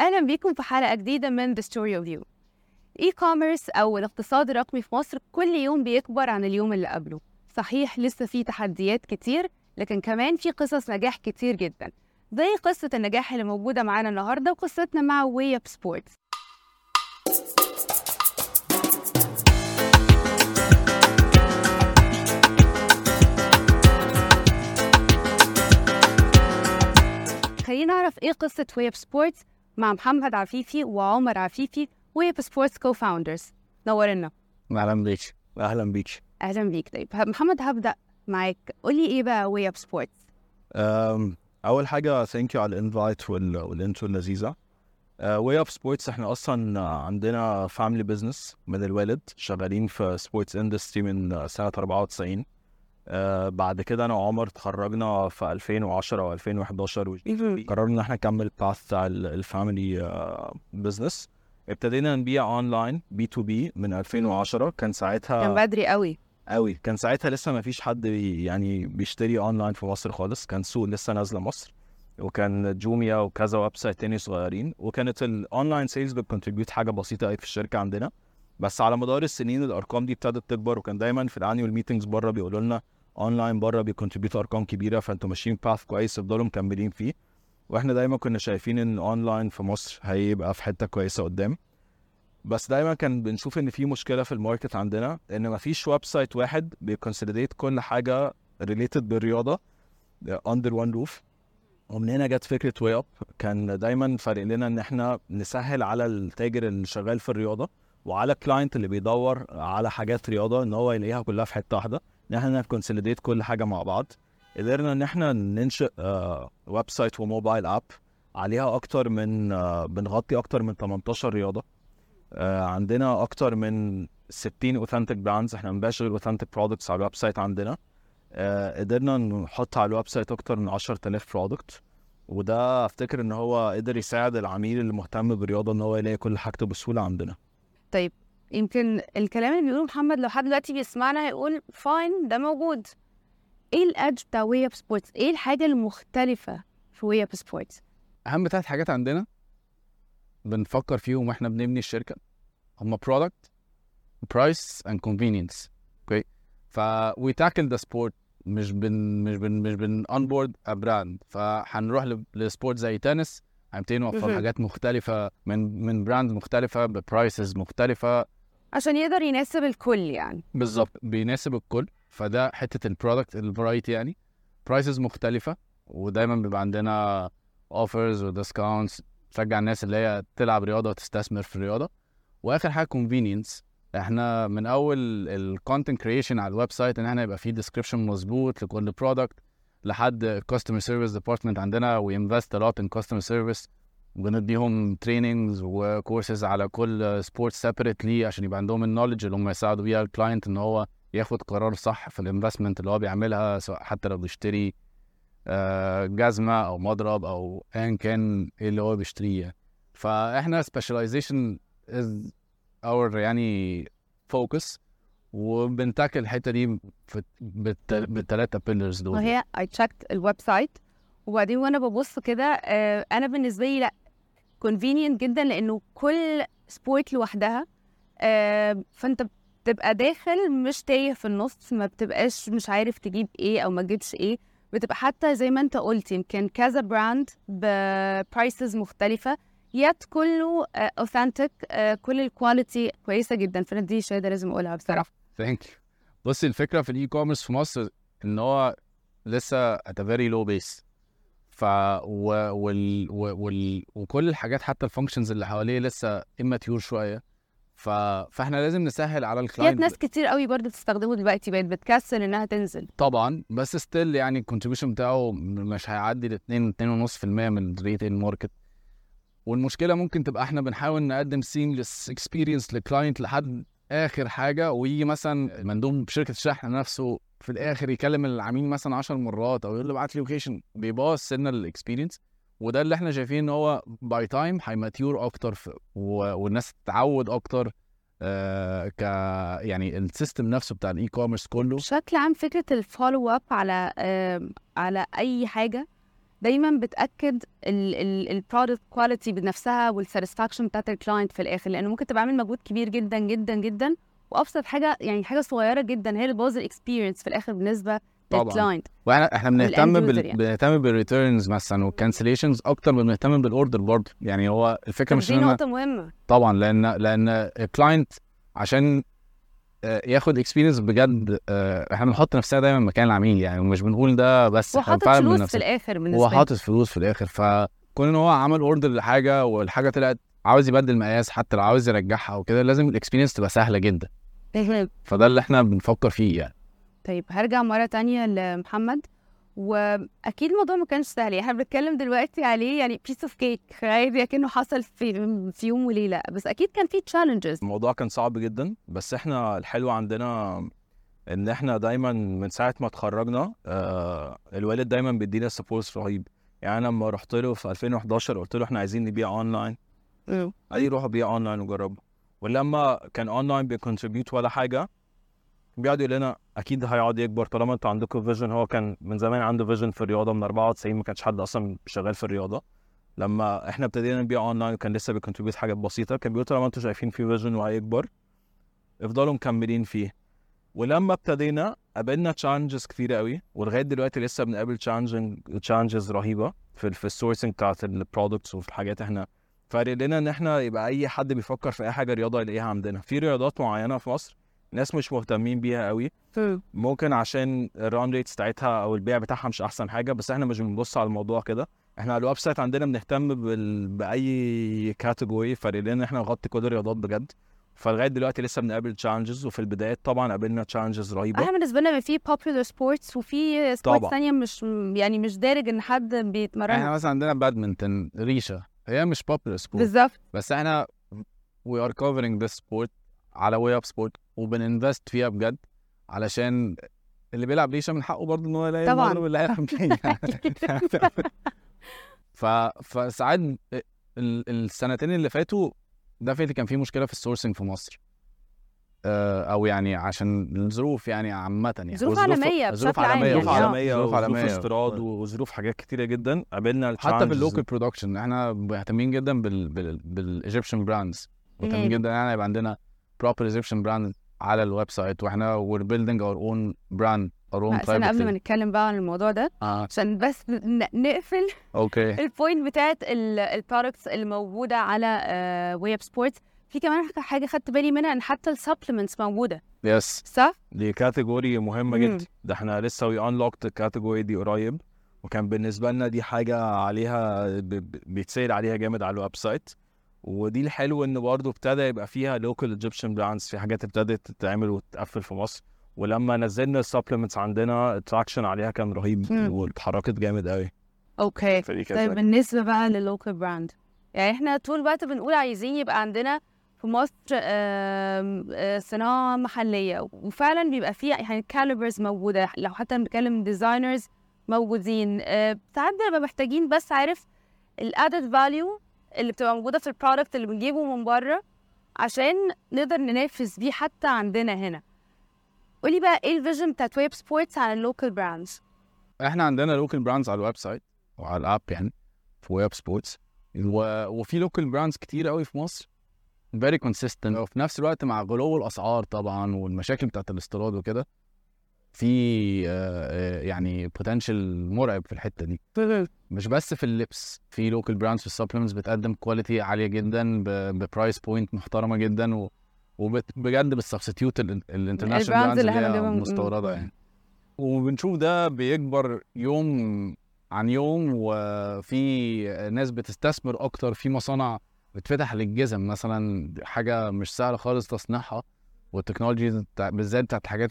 أهلا بيكم في حلقة جديدة من The Story of You. E-commerce أو الاقتصاد الرقمي في مصر كل يوم بيكبر عن اليوم اللي قبله. صحيح لسه في تحديات كتير لكن كمان في قصص نجاح كتير جدا. زي قصة النجاح اللي موجودة معانا النهاردة وقصتنا مع WayUp Sports خلينا نعرف إيه قصة WayUp Sports مع محمد عفيفي وعمر عفيفي WayUp Sports co-founders نورنا. أهلا بيك. أهلا بيك. أهلا بيك. طيب محمد هبدأ معاك. قولي إيه بقى WayUp Sports؟ أول حاجة thank you على ال invite وال intro اللذيذة. WayUp Sports إحنا أصلا عندنا family business من الوالد شغالين في sports industry من سنة 94 أه، بعد كده أنا وعمر اتخرجنا في 2010 أو 2011 قررنا ان إحنا نكمل ال path بتاع ال family business ابتدينا نبيع online B2B من 2010 كان ساعتها كان بدري قوي. قوي. كان ساعتها لسه ما فيش حد يعني بيشتري اونلاين في مصر خالص. كان سوق لسه نازلة مصر. وكان جوميا وكذا website تاني صغيرين. وكانت ال online sales بت contribute حاجة بسيطة قوي في الشركة عندنا. بس على مدار السنين الأرقام دي ابتدت تكبر. وكان دايما في ال annual meetings بره بيقولوا لنا اونلاين بره بي contribute أرقام كبيرة فأنتوا ماشيين path كويس افضلوا مكملين فيه. وإحنا دايما كنا شايفين إن اونلاين في مصر هيبقى في حتة كويسة قدام. بس دايما كان بنشوف إن في مشكلة في ال market عندنا إن مفيش website واحد بي consolidate كل حاجة related بالرياضة under one roof ومن هنا جت فكرة WayUp كان دايما فارق لنا إن إحنا نسهل على التاجر اللي شغال في الرياضة وعلى ال client اللي بيدور على حاجات رياضة إن هو يلاقيها كلها في حتة واحدة. إن إحنا ن consolidate كل حاجة مع بعض. قدرنا إن إحنا ننشئ website و mobile app عليها أكتر من آه، بنغطي أكتر من 18 رياضة. آه، عندنا أكتر من 60 authentic brands إحنا بنبيعش غير authentic products على ال website عندنا. آه، قدرنا نحط على ال website أكتر من 10000 product وده أفتكر إن هو قدر يساعد العميل اللي مهتم بالرياضة إن هو يلاقي كل حاجته بسهولة عندنا. طيب يمكن الكلام اللي بيقوله محمد لو حد دلوقتي بيسمعنا هيقول fine ده موجود. إيه ال edge بتاع WayUp Sports؟ إيه الحاجة المختلفة في WayUp Sports؟ أهم ثلاث حاجات عندنا بنفكر فيهم وإحنا بنبني الشركة. هم product, price and convenience okay ف we tackle the sport مش بن مش بن مش بن onboard a brand فهنروح ل sport زي تنس. هنبتدي ن offer. حاجات مختلفة من من brand مختلفة ب prices مختلفة. عشان يقدر يناسب الكل يعني. بالظبط بيناسب الكل. فده حتة ال product ال variety يعني. prices مختلفة ودايما بيبقى عندنا offers و discounts تشجع الناس اللي هي تلعب رياضة وتستثمر في الرياضة. وآخر حاجة convenience إحنا من أول ال content creation على ال website إن إحنا يبقى فيه description مظبوط لكل product لحد customer service department عندنا. we invest a lot in customer service وبنديهم trainings و courses على كل sport separately عشان يبقى عندهم ال knowledge اللي هم يساعدوا بيها ال client إن هو ياخد قرار صح في ال investment اللي هو بيعملها سواء حتى لو بيشتري آه، جزمة أو مضرب أو ايا كان إيه اللي هو بيشتريه. فإحنا specialization is our يعني focus وبن tackle الحتة دي بالتلاتة pillars دول وهي I checked ال website وبعدين وأنا ببص كده آه، أنا بالنسبة لي لأ convenient جدا لأنه كل sport لوحدها آه، فأنت بتبقى داخل مش تايه في النص ما بتبقاش مش عارف تجيب إيه أو ما تجيبش إيه. بتبقى حتى زي ما أنت قلت يمكن كذا brand ب prices مختلفة yet كله authentic كل ال quality كويسة جدا. فأنا دي شهاده لازم أقولها بصراحة. thank you بصي الفكرة في ال e-commerce في مصر إن هو لسه at a very low base. ف و... وال... و... وال... وكل الحاجات حتى ال functions اللي حواليه لسه immature شوية. ف... فإحنا لازم نسهل على ال client ناس كتير قوي برضه بتستخدمه دلوقتي بقت بتكسل إنها تنزل. طبعا بس still يعني ال contribution بتاعه مش هيعدي ال 2 2.5% من ال retail market والمشكلة ممكن تبقى إحنا بنحاول نقدم seamless experience لل client لحد آخر حاجة ويجي مثلا مندوب شركة الشحن نفسه في الآخر يكلم العميل مثلا 10 مرات أو يقول له ابعت لي location بيبوظ سنة ال experience وده اللي إحنا شايفين إن هو by time هي mature أكتر. والناس تتعود أكتر آه ك يعني ال system نفسه بتاع ال e-commerce كله بشكل عام فكرة ال follow up على آم، على أي حاجة دايما بتأكد ال product quality بنفسها وال satisfaction بتاعت ال client في الآخر لأنه ممكن تبقى عامل مجهود كبير جدا جدا جدا وأبسط حاجة يعني حاجة صغيرة جدا هي اللي بوظ ال experience في الآخر بالنسبة طبعاً. لل client وإحنا إحنا بنهتم بال... يعني. بنهتم بال returns مثلا وال cancellations أكتر من بنهتم بال order برضه يعني هو الفكرة مش دي نقطة مهمة طبعا لأن لأن ال client عشان آه، ياخد experience بجد آه، إحنا بنحط نفسنا دايما مكان العميل يعني ومش بنقول ده بس هو حاطط فلوس في. الآخر بالنسبة هو. حاطط فلوس في الآخر فكون إن هو عمل order لحاجة والحاجة طلعت عاوز يبدل مقاس حتى لو عاوز يرجعها وكده لازم ال experience تبقى سهلة جدا. فده اللي إحنا بنفكر فيه يعني. طيب هرجع مرة تانية لمحمد. وأكيد الموضوع ما كانش سهل يعني إحنا بنتكلم دلوقتي عليه يعني piece of cake عادي كأنه حصل في في يوم وليلة. بس أكيد كان في challenges الموضوع كان صعب جدا بس إحنا الحلو عندنا إن إحنا دايما من ساعة ما اتخرجنا آه الوالد دايما بيدينا support رهيب. يعني أنا لما رحت له في 2011 قلت له إحنا عايزين نبيع اونلاين قال لي روح بيع اونلاين وجربه ولما كان online بي contribute ولا حاجة بيقعد يقول لنا أكيد هيقعد يكبر. طالما أنتوا عندكم vision هو كان من زمان عنده vision في الرياضة من 94 ما كانش حد أصلا شغال في الرياضة. لما إحنا ابتدينا نبيع اونلاين وكان لسه بي contribute حاجات بسيطة. كان بيقول طالما أنتوا شايفين في vision وهيكبر افضلوا مكملين فيه. ولما ابتدينا قابلنا challenges كتير قوي. ولغاية دلوقتي لسه بنقابل challenges رهيبة في في ال sourcing بتاعت ال products وفي الحاجات إحنا فارق لنا إن إحنا يبقى أي حد بيفكر في أي حاجة رياضة يلاقيها عندنا. في رياضات معينة في مصر ناس مش مهتمين بيها قوي. ممكن عشان ال run rates بتاعتها أو البيع بتاعها مش أحسن حاجة بس إحنا مش بنبص على الموضوع كده. إحنا على ال website عندنا بنهتم بال... بأي category فارق لنا إن إحنا نغطي كل الرياضات بجد. فلغاية دلوقتي لسه بنقابل challenges وفي البدايات طبعا قابلنا challenges رهيبة. إحنا بالنسبة لنا في popular sports وفي sports. تانية مش يعني مش دارج إن حد إحنا بيتمرن مثلا عندنا بادمنتون ريشة. هي مش popular sport بالظبط. بس إحنا we are covering this sport على WayUp Sports وبن invest فيها بجد علشان اللي بيلعب ريشه من حقه برضه إن هو يلاقي طبعاً. اللي هيلعب ف فساعات ال- السنتين اللي فاتوا دفعتي كان في مشكلة في ال sourcing في مصر. أو يعني عشان الظروف يعني عامة يعني. ظروف عالمية ظروف بشكل عام عالميه ظروف يعني. آه. عالمية ظروف وظروف عالمية. استيراد وظروف حاجات كتيرة جدا. قابلنا حتى في ال challenges ال local production إحنا مهتمين جدا بال بال بال Egyptian brands مهتمين. جدا يعني يبقى عندنا proper Egyptian brand على ال website وإحنا building our own brand our own لا، استنى قبل ما. نتكلم بقى عن الموضوع ده آه. عشان بس نقفل. okay ال point بتاعت ال products اللي موجودة على WayUp Sports في كمان حاجة خدت بالي منها إن حتى ال supplements موجودة. yes صح؟ دي category مهمة مم. جدا. ده إحنا لسه we unlocked ال category دي قريب. وكان بالنسبة لنا دي حاجة عليها بيتسأل عليها جامد على ال website ودي الحلو إن برضه ابتدى يبقى فيها local Egyptian brands في حاجات ابتدت تتعمل وتتقفل في مصر. ولما نزلنا ال supplements عندنا ال traction عليها كان رهيب. واتحركت جامد قوي okay. طيب بالنسبة بقى لل local brand يعني إحنا طول الوقت بنقول عايزين يبقى عندنا في مصر آم، صناعة محلية. وفعلا بيبقى في يعني calibers موجودة. لو حتى بنتكلم designers موجودين. ساعات بنبقى محتاجين بس عارف ال added value اللي بتبقى موجودة في ال product اللي بنجيبه من بره عشان نقدر ننافس بيه حتى عندنا هنا. قولي بقى إيه ال vision بتاعت WayUp Sports على ال local brands إحنا عندنا local brands على ال website وعلى ال app يعني في WayUp Sports. وفي local brands كتير قوي في مصر. very consistent وفي نفس الوقت مع غلو الأسعار طبعا والمشاكل بتاعت الاستيراد وكده في آه، آه، يعني potential مرعب في الحتة دي. مش بس في اللبس في local brands في ال supplements بتقدم quality عالية جدا ب price point محترمة جدا و وبجد بت substitute ال international brands اللي إحنا مستوردة يعني. وبنشوف ده بيكبر يوم عن يوم وفي ناس بتستثمر أكتر في مصانع بتفتح للجزم مثلا حاجة مش سهلة خالص تصنيعها وال technology بالذات بتاعت الحاجات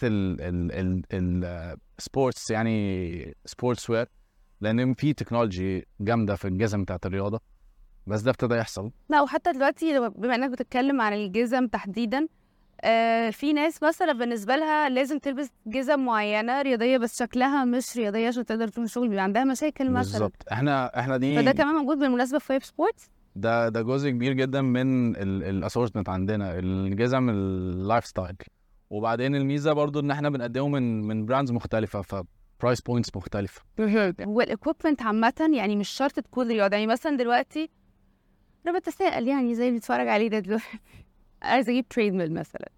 ال sports يعني sportswear لأن في technology جامدة في الجزم بتاعت الرياضة بس ده ابتدى يحصل. لا وحتى دلوقتي لو- بما إنك بتتكلم عن الجزم تحديدا آه في ناس مثلا بالنسبة لها لازم تلبس جزم معينة رياضية بس شكلها مش رياضية عشان تقدر تروح الشغل بيبقى عندها مشاكل مثلا. بالظبط. إحنا إحنا دي فده كمان موجود بالمناسبة في WayUp Sports ده ده جزء كبير جدا من ال assortment عندنا الجزم ال lifestyle وبعدين الميزة برضو إن إحنا بنقدمه من من brands مختلفة ف price points مختلفة. وال equipment عامة يعني مش شرط تكون رياضة. يعني مثلا دلوقتي أنا بتساءل يعني زي اللي بيتفرج عليه ده دلوقتي؟ عايز أجيب treadmill مثلا.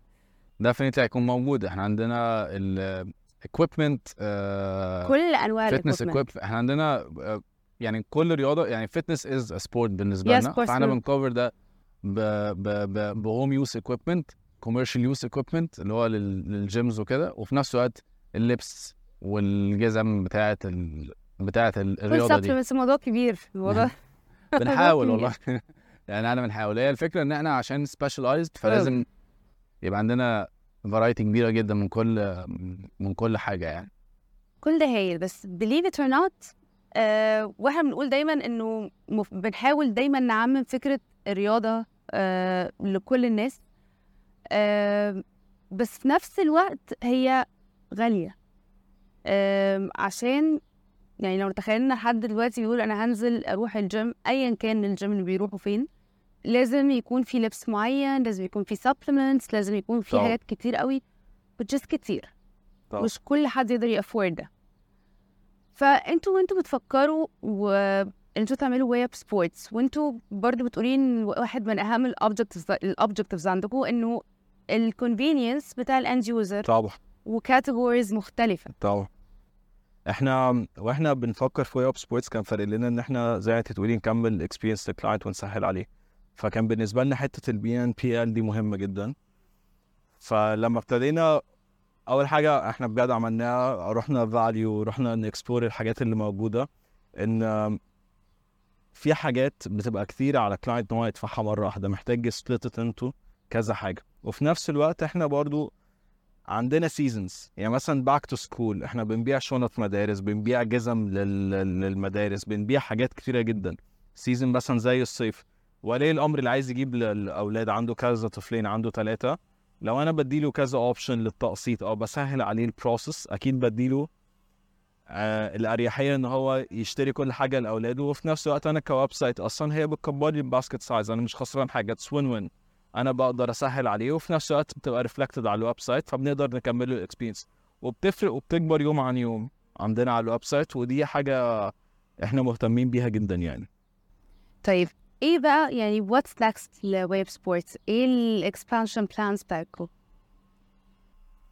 definitely هيكون موجود. إحنا عندنا ال equipment كل أنواع ال equipment equip إحنا عندنا آه، يعني كل رياضة يعني fitness as sport بالنسبة لنا. فاحنا. بن cover ده ب home use equipment commercial use equipment اللي هو لل- لل gyms وكده وفي نفس الوقت اللبس والجزم بتاعه ال... بتاعه الرياضة دي. supplements الموضوع كبير الموضوع بنحاول. والله. يعني أنا بنحاول. هي الفكرة إن إحنا عشان specialized فلازم يبقى عندنا variety كبيرة جدا من كل من كل حاجة يعني. كل ده هايل بس believe it or not آه وإحنا بنقول دايما إنه مف- بنحاول دايما نعمم فكرة الرياضة آه لكل الناس آه بس في نفس الوقت هي غالية آه عشان يعني لو تخيلنا حد دلوقتي بيقول أنا هنزل أروح الجيم ايا كان الجيم اللي بيروحوا فين لازم يكون في لبس معين لازم يكون في supplements لازم يكون في. حاجات كتير قوي just كتير طبعا. مش كل حد يقدر ي afford ده فانتوا وانتوا بتفكروا وانتوا تعملوا WayUp Sports وانتوا برضو بتقولين واحد من أهم ال objectives ال objectives عندكم إنه ال convenience بتاع ال end user طبعا. و categories مختلفة. طبعا. إحنا وإحنا بنفكر في WayUp Sports كان فارق لنا إن إحنا زي ما أنت تقولي نكمل experience لل client ونسهل عليه. فكان بالنسبة لنا حتة ال BNPL دي مهمة جدا. فلما ابتدينا أول حاجة إحنا بجد عملناها رحنا valU رحنا ن explore الحاجات اللي موجودة إن في حاجات بتبقى كتير على client إن هو يدفعها مرة واحدة محتاج split into كذا حاجة. وفي نفس الوقت إحنا برضو عندنا seasons يعني مثلا back to school إحنا بنبيع شنط مدارس بنبيع جزم لل... للمدارس بنبيع حاجات كتيرة جدا. season مثلا زي الصيف ولي الأمر اللي عايز يجيب للأولاد عنده كذا طفلين عنده ثلاثة لو أنا بديله كذا option للتقسيط أو بسهل عليه ال process أكيد بديله آه الأريحية إن هو يشتري كل حاجة لأولاده وفي نفس الوقت أنا ك website أصلا هي بتكبر لي ال basket size أنا مش خسران حاجة it's win win أنا بقدر أسهل عليه وفي نفس الوقت بتبقى reflected على ال website فبنقدر نكمله ال experience وبتفرق وبتكبر يوم عن يوم عندنا على ال website ودي حاجة إحنا مهتمين بيها جدا يعني. طيب إيه بقى يعني what's next ل WayUp Sports إيه ال expansion plans بتاعتكم؟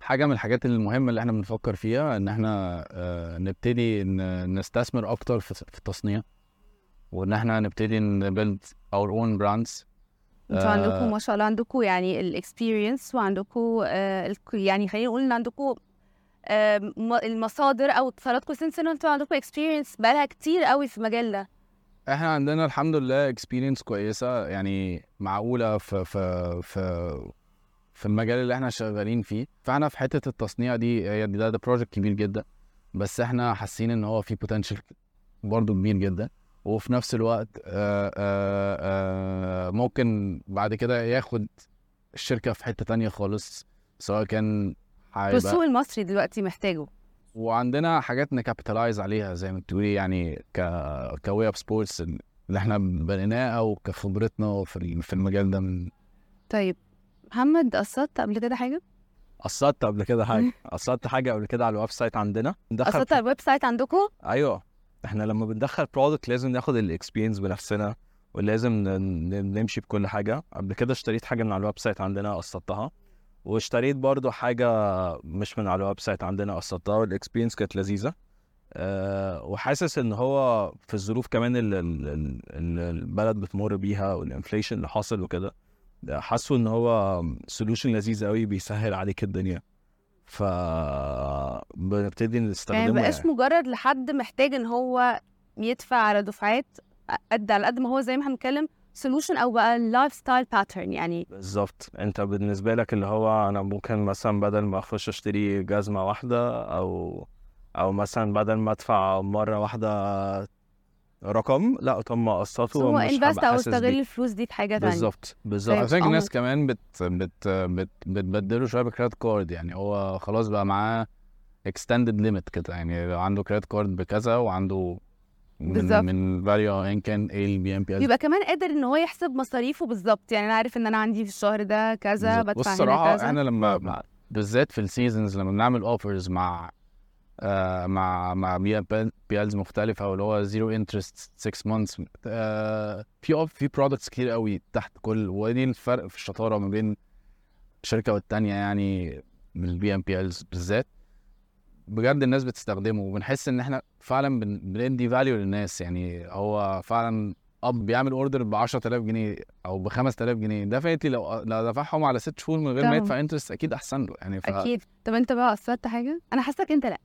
حاجة من الحاجات المهمة اللي إحنا بنفكر فيها ان إحنا آه، نبتدي نستثمر أكتر في التصنيع وإن إحنا نبتدي ن build our own brands أنتوا آه. عندكم ما شاء الله عندكم يعني ال experience وعندكم آه يعني خلينا نقول إن عندكم آه المصادر أو اتصالاتكم since إن أنتوا عندكم experience بقالها كتير قوي في المجال ده إحنا عندنا الحمد لله experience كويسة يعني معقولة في في في في المجال اللي إحنا شغالين فيه. فإحنا في حتة التصنيع دي هي ده ده project كبير جدا بس إحنا حاسين إن هو في potential برضه كبير جدا. وفي نفس الوقت آآ آآ ممكن بعد كده ياخد الشركة في حتة تانية خالص سواء كان والسوق المصري دلوقتي محتاجه. وعندنا حاجات ن capitalize عليها زي ما بتقولي يعني ك ك WayUp Sports اللي إحنا بنيناه أو كخبرتنا في في المجال ده. من طيب محمد قسطت قبل كده حاجة؟ قسطت قبل كده حاجة. قسطت حاجة قبل كده على ال website عندنا. قسطت على ال website عندكم أيوه. إحنا لما بندخل product لازم ناخد ال experience بنفسنا ولازم ن- ن- نمشي بكل حاجة. قبل كده اشتريت حاجة من على ال website عندنا قسطتها واشتريت برضو حاجة مش من على ال website عندنا قسطتها وال experience كانت لذيذة. أه وحاسس إن هو في الظروف كمان اللي البلد بتمر بيها وال inflation اللي حاصل وكده حاسه إن هو solution لذيذ قوي بيسهل عليك الدنيا. ف بنبتدي نستخدمه يعني. مبقاش مجرد لحد محتاج إن هو يدفع على دفعات قد على قد ما هو زي ما إحنا بنتكلم solution أو بقى lifestyle pattern يعني. بالظبط. أنت بالنسبة لك اللي هو أنا ممكن مثلا بدل ما أخش أشتري جزمة واحدة أو أو مثلا بدل ما أدفع مرة واحدة رقم لا طب ما اقسطه و invest أو استغل. الفلوس دي في حاجة تانية. بالظبط بالظبط. أو- الناس كمان بت بت بت بتبدله شوية ب credit card يعني. هو خلاص بقى معاه extended limit كده يعني لو عنده credit card بكذا وعنده بالظبط. من من valU ان كان إيه ال BNPL بيبقى كمان قادر إن هو يحسب مصاريفه بالظبط. يعني أنا عارف إن أنا عندي في الشهر ده كذا بدفع والصراحة كذا. إحنا لما بالذات في ال seasons لما بنعمل offers مع آه مع مع BNPLs مختلفة واللي هو zero interest 6 months آه في في products كتير قوي تحت كل ودي الفرق في الشطارة ما بين الشركة والتانية يعني من ال BNPL بالذات. بجد الناس بتستخدمه وبنحس إن إحنا فعلا بن- بندي value للناس. يعني هو فعلا اب بيعمل order ب 10000 جنيه أو ب 5000 جنيه. دفعتلي لو لو دفعهم على ست شهور من غير ما. يدفع interest أكيد أحسن له. يعني ف... أكيد. طب أنت بقى قسطت حاجة؟ أنا حاسك أنت لأ.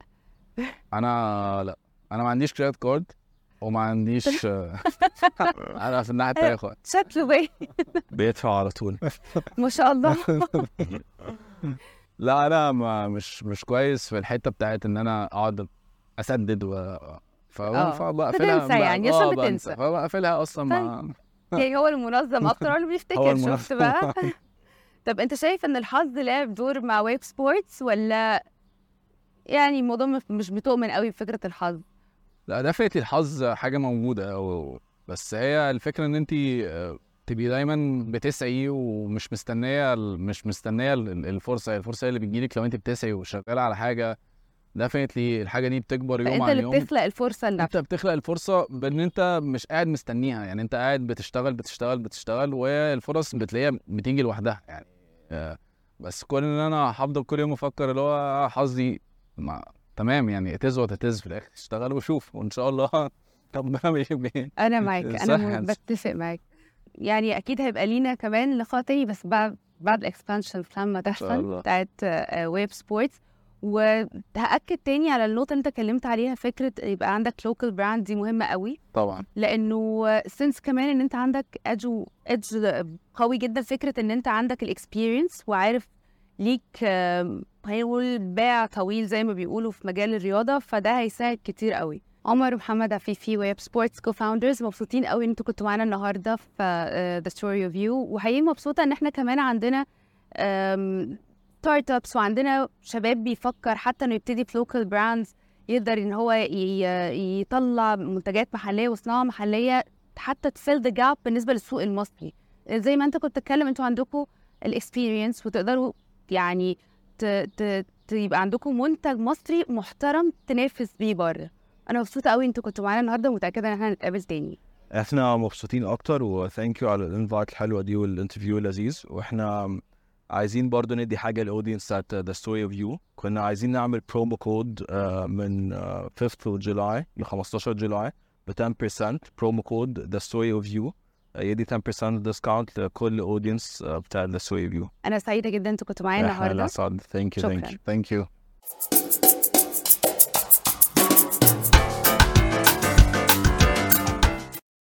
أنا لأ. أنا ما عنديش credit card وما عنديش أنا في الناحية التانية خالص. شكله باين. بيدفع على طول. ما شاء الله. لا أنا ما مش مش كويس في الحتة بتاعت إن أنا أقعد أسدد و آه. فبقفلها بتنسى يعني، عشان آه، بتنسى. فبقفلها أصلا مع يعني هو المنظم أكتر هو اللي بيفتكر. شفت بقى طب أنت شايف إن الحظ لعب دور مع WayUp Sports ولا يعني الموضوع مش- بتؤمن قوي بفكرة الحظ لا دفعتي الحظ حاجة موجودة بس هي الفكرة إن انت تبقي دايما بتسعي ومش مستنية مش مستنية ال- الفرصة الفرصة اللي بتجيلك لو انت بتسعي وشغالة على حاجة. دفعتلي الحاجة دي بتكبر يوم عن اللي يوم. بتخلق الفرصة لنفسك. انت بتخلق الفرصة بان انت مش قاعد مستنيها. يعني انت قاعد بتشتغل بتشتغل بتشتغل والفرص بتلاقيها بتيجي لوحدها. يعني آه، بس كون ان أنا هفضل كل يوم أفكر اللي هو حظي ما تمام. يعني it is what it is في الآخر. اشتغل وشوف. وإن شاء الله ربنا أنا معاك. أنا. بتفق معاك. يعني أكيد هيبقى لينا كمان لقاء تاني بس بعد بعد ال expansion plan ما تحصل. بتاعت WayUp Sports وهاكد تاني على النقطة اللي أنت اتكلمت عليها فكرة يبقى عندك local brand دي مهمة قوي. طبعا. لأنه since كمان إن أنت عندك edge edge قوي جدا فكرة إن أنت عندك ال experience وعارف ليك هنقول باع طويل زي ما بيقولوا في مجال الرياضة فده هيساعد كتير قوي. عمر ومحمد عفيفي WayUp Sports co-founders مبسوطين قوي إن أنتوا كنتوا معانا النهارده في The Story of You وحقيقي مبسوطة إن إحنا كمان عندنا startups وعندنا شباب بيفكر حتى إنه يبتدي في local brands يقدر إن هو يطلع منتجات محلية وصناعة محلية حتى ت fill the gap بالنسبة للسوق المصري. زي ما انت كنت بتتكلم أنتوا عندكم ال experience وتقدروا يعني ت... ت... ت... يبقى عندكم منتج مصري محترم تنافس بيه بره. أنا مبسوطة قوي أنتوا كنتوا معانا النهارده ومتأكدة إن إحنا هنتقابل تاني. إحنا مبسوطين أكتر و thank you على ال invite الحلوة دي وال interview اللذيذ. وإحنا عايزين برضو ندي حاجة لل audience بتاعت The Story of You كنا عايزين نعمل promo code من آه، 5th July ل 15 July ب 10% promo code The Story of You يدي 10% discount لكل audience بتاع The Story of You أنا سعيدة جدا أنتوا كنتوا معايا النهارده. thank you thank. you thank you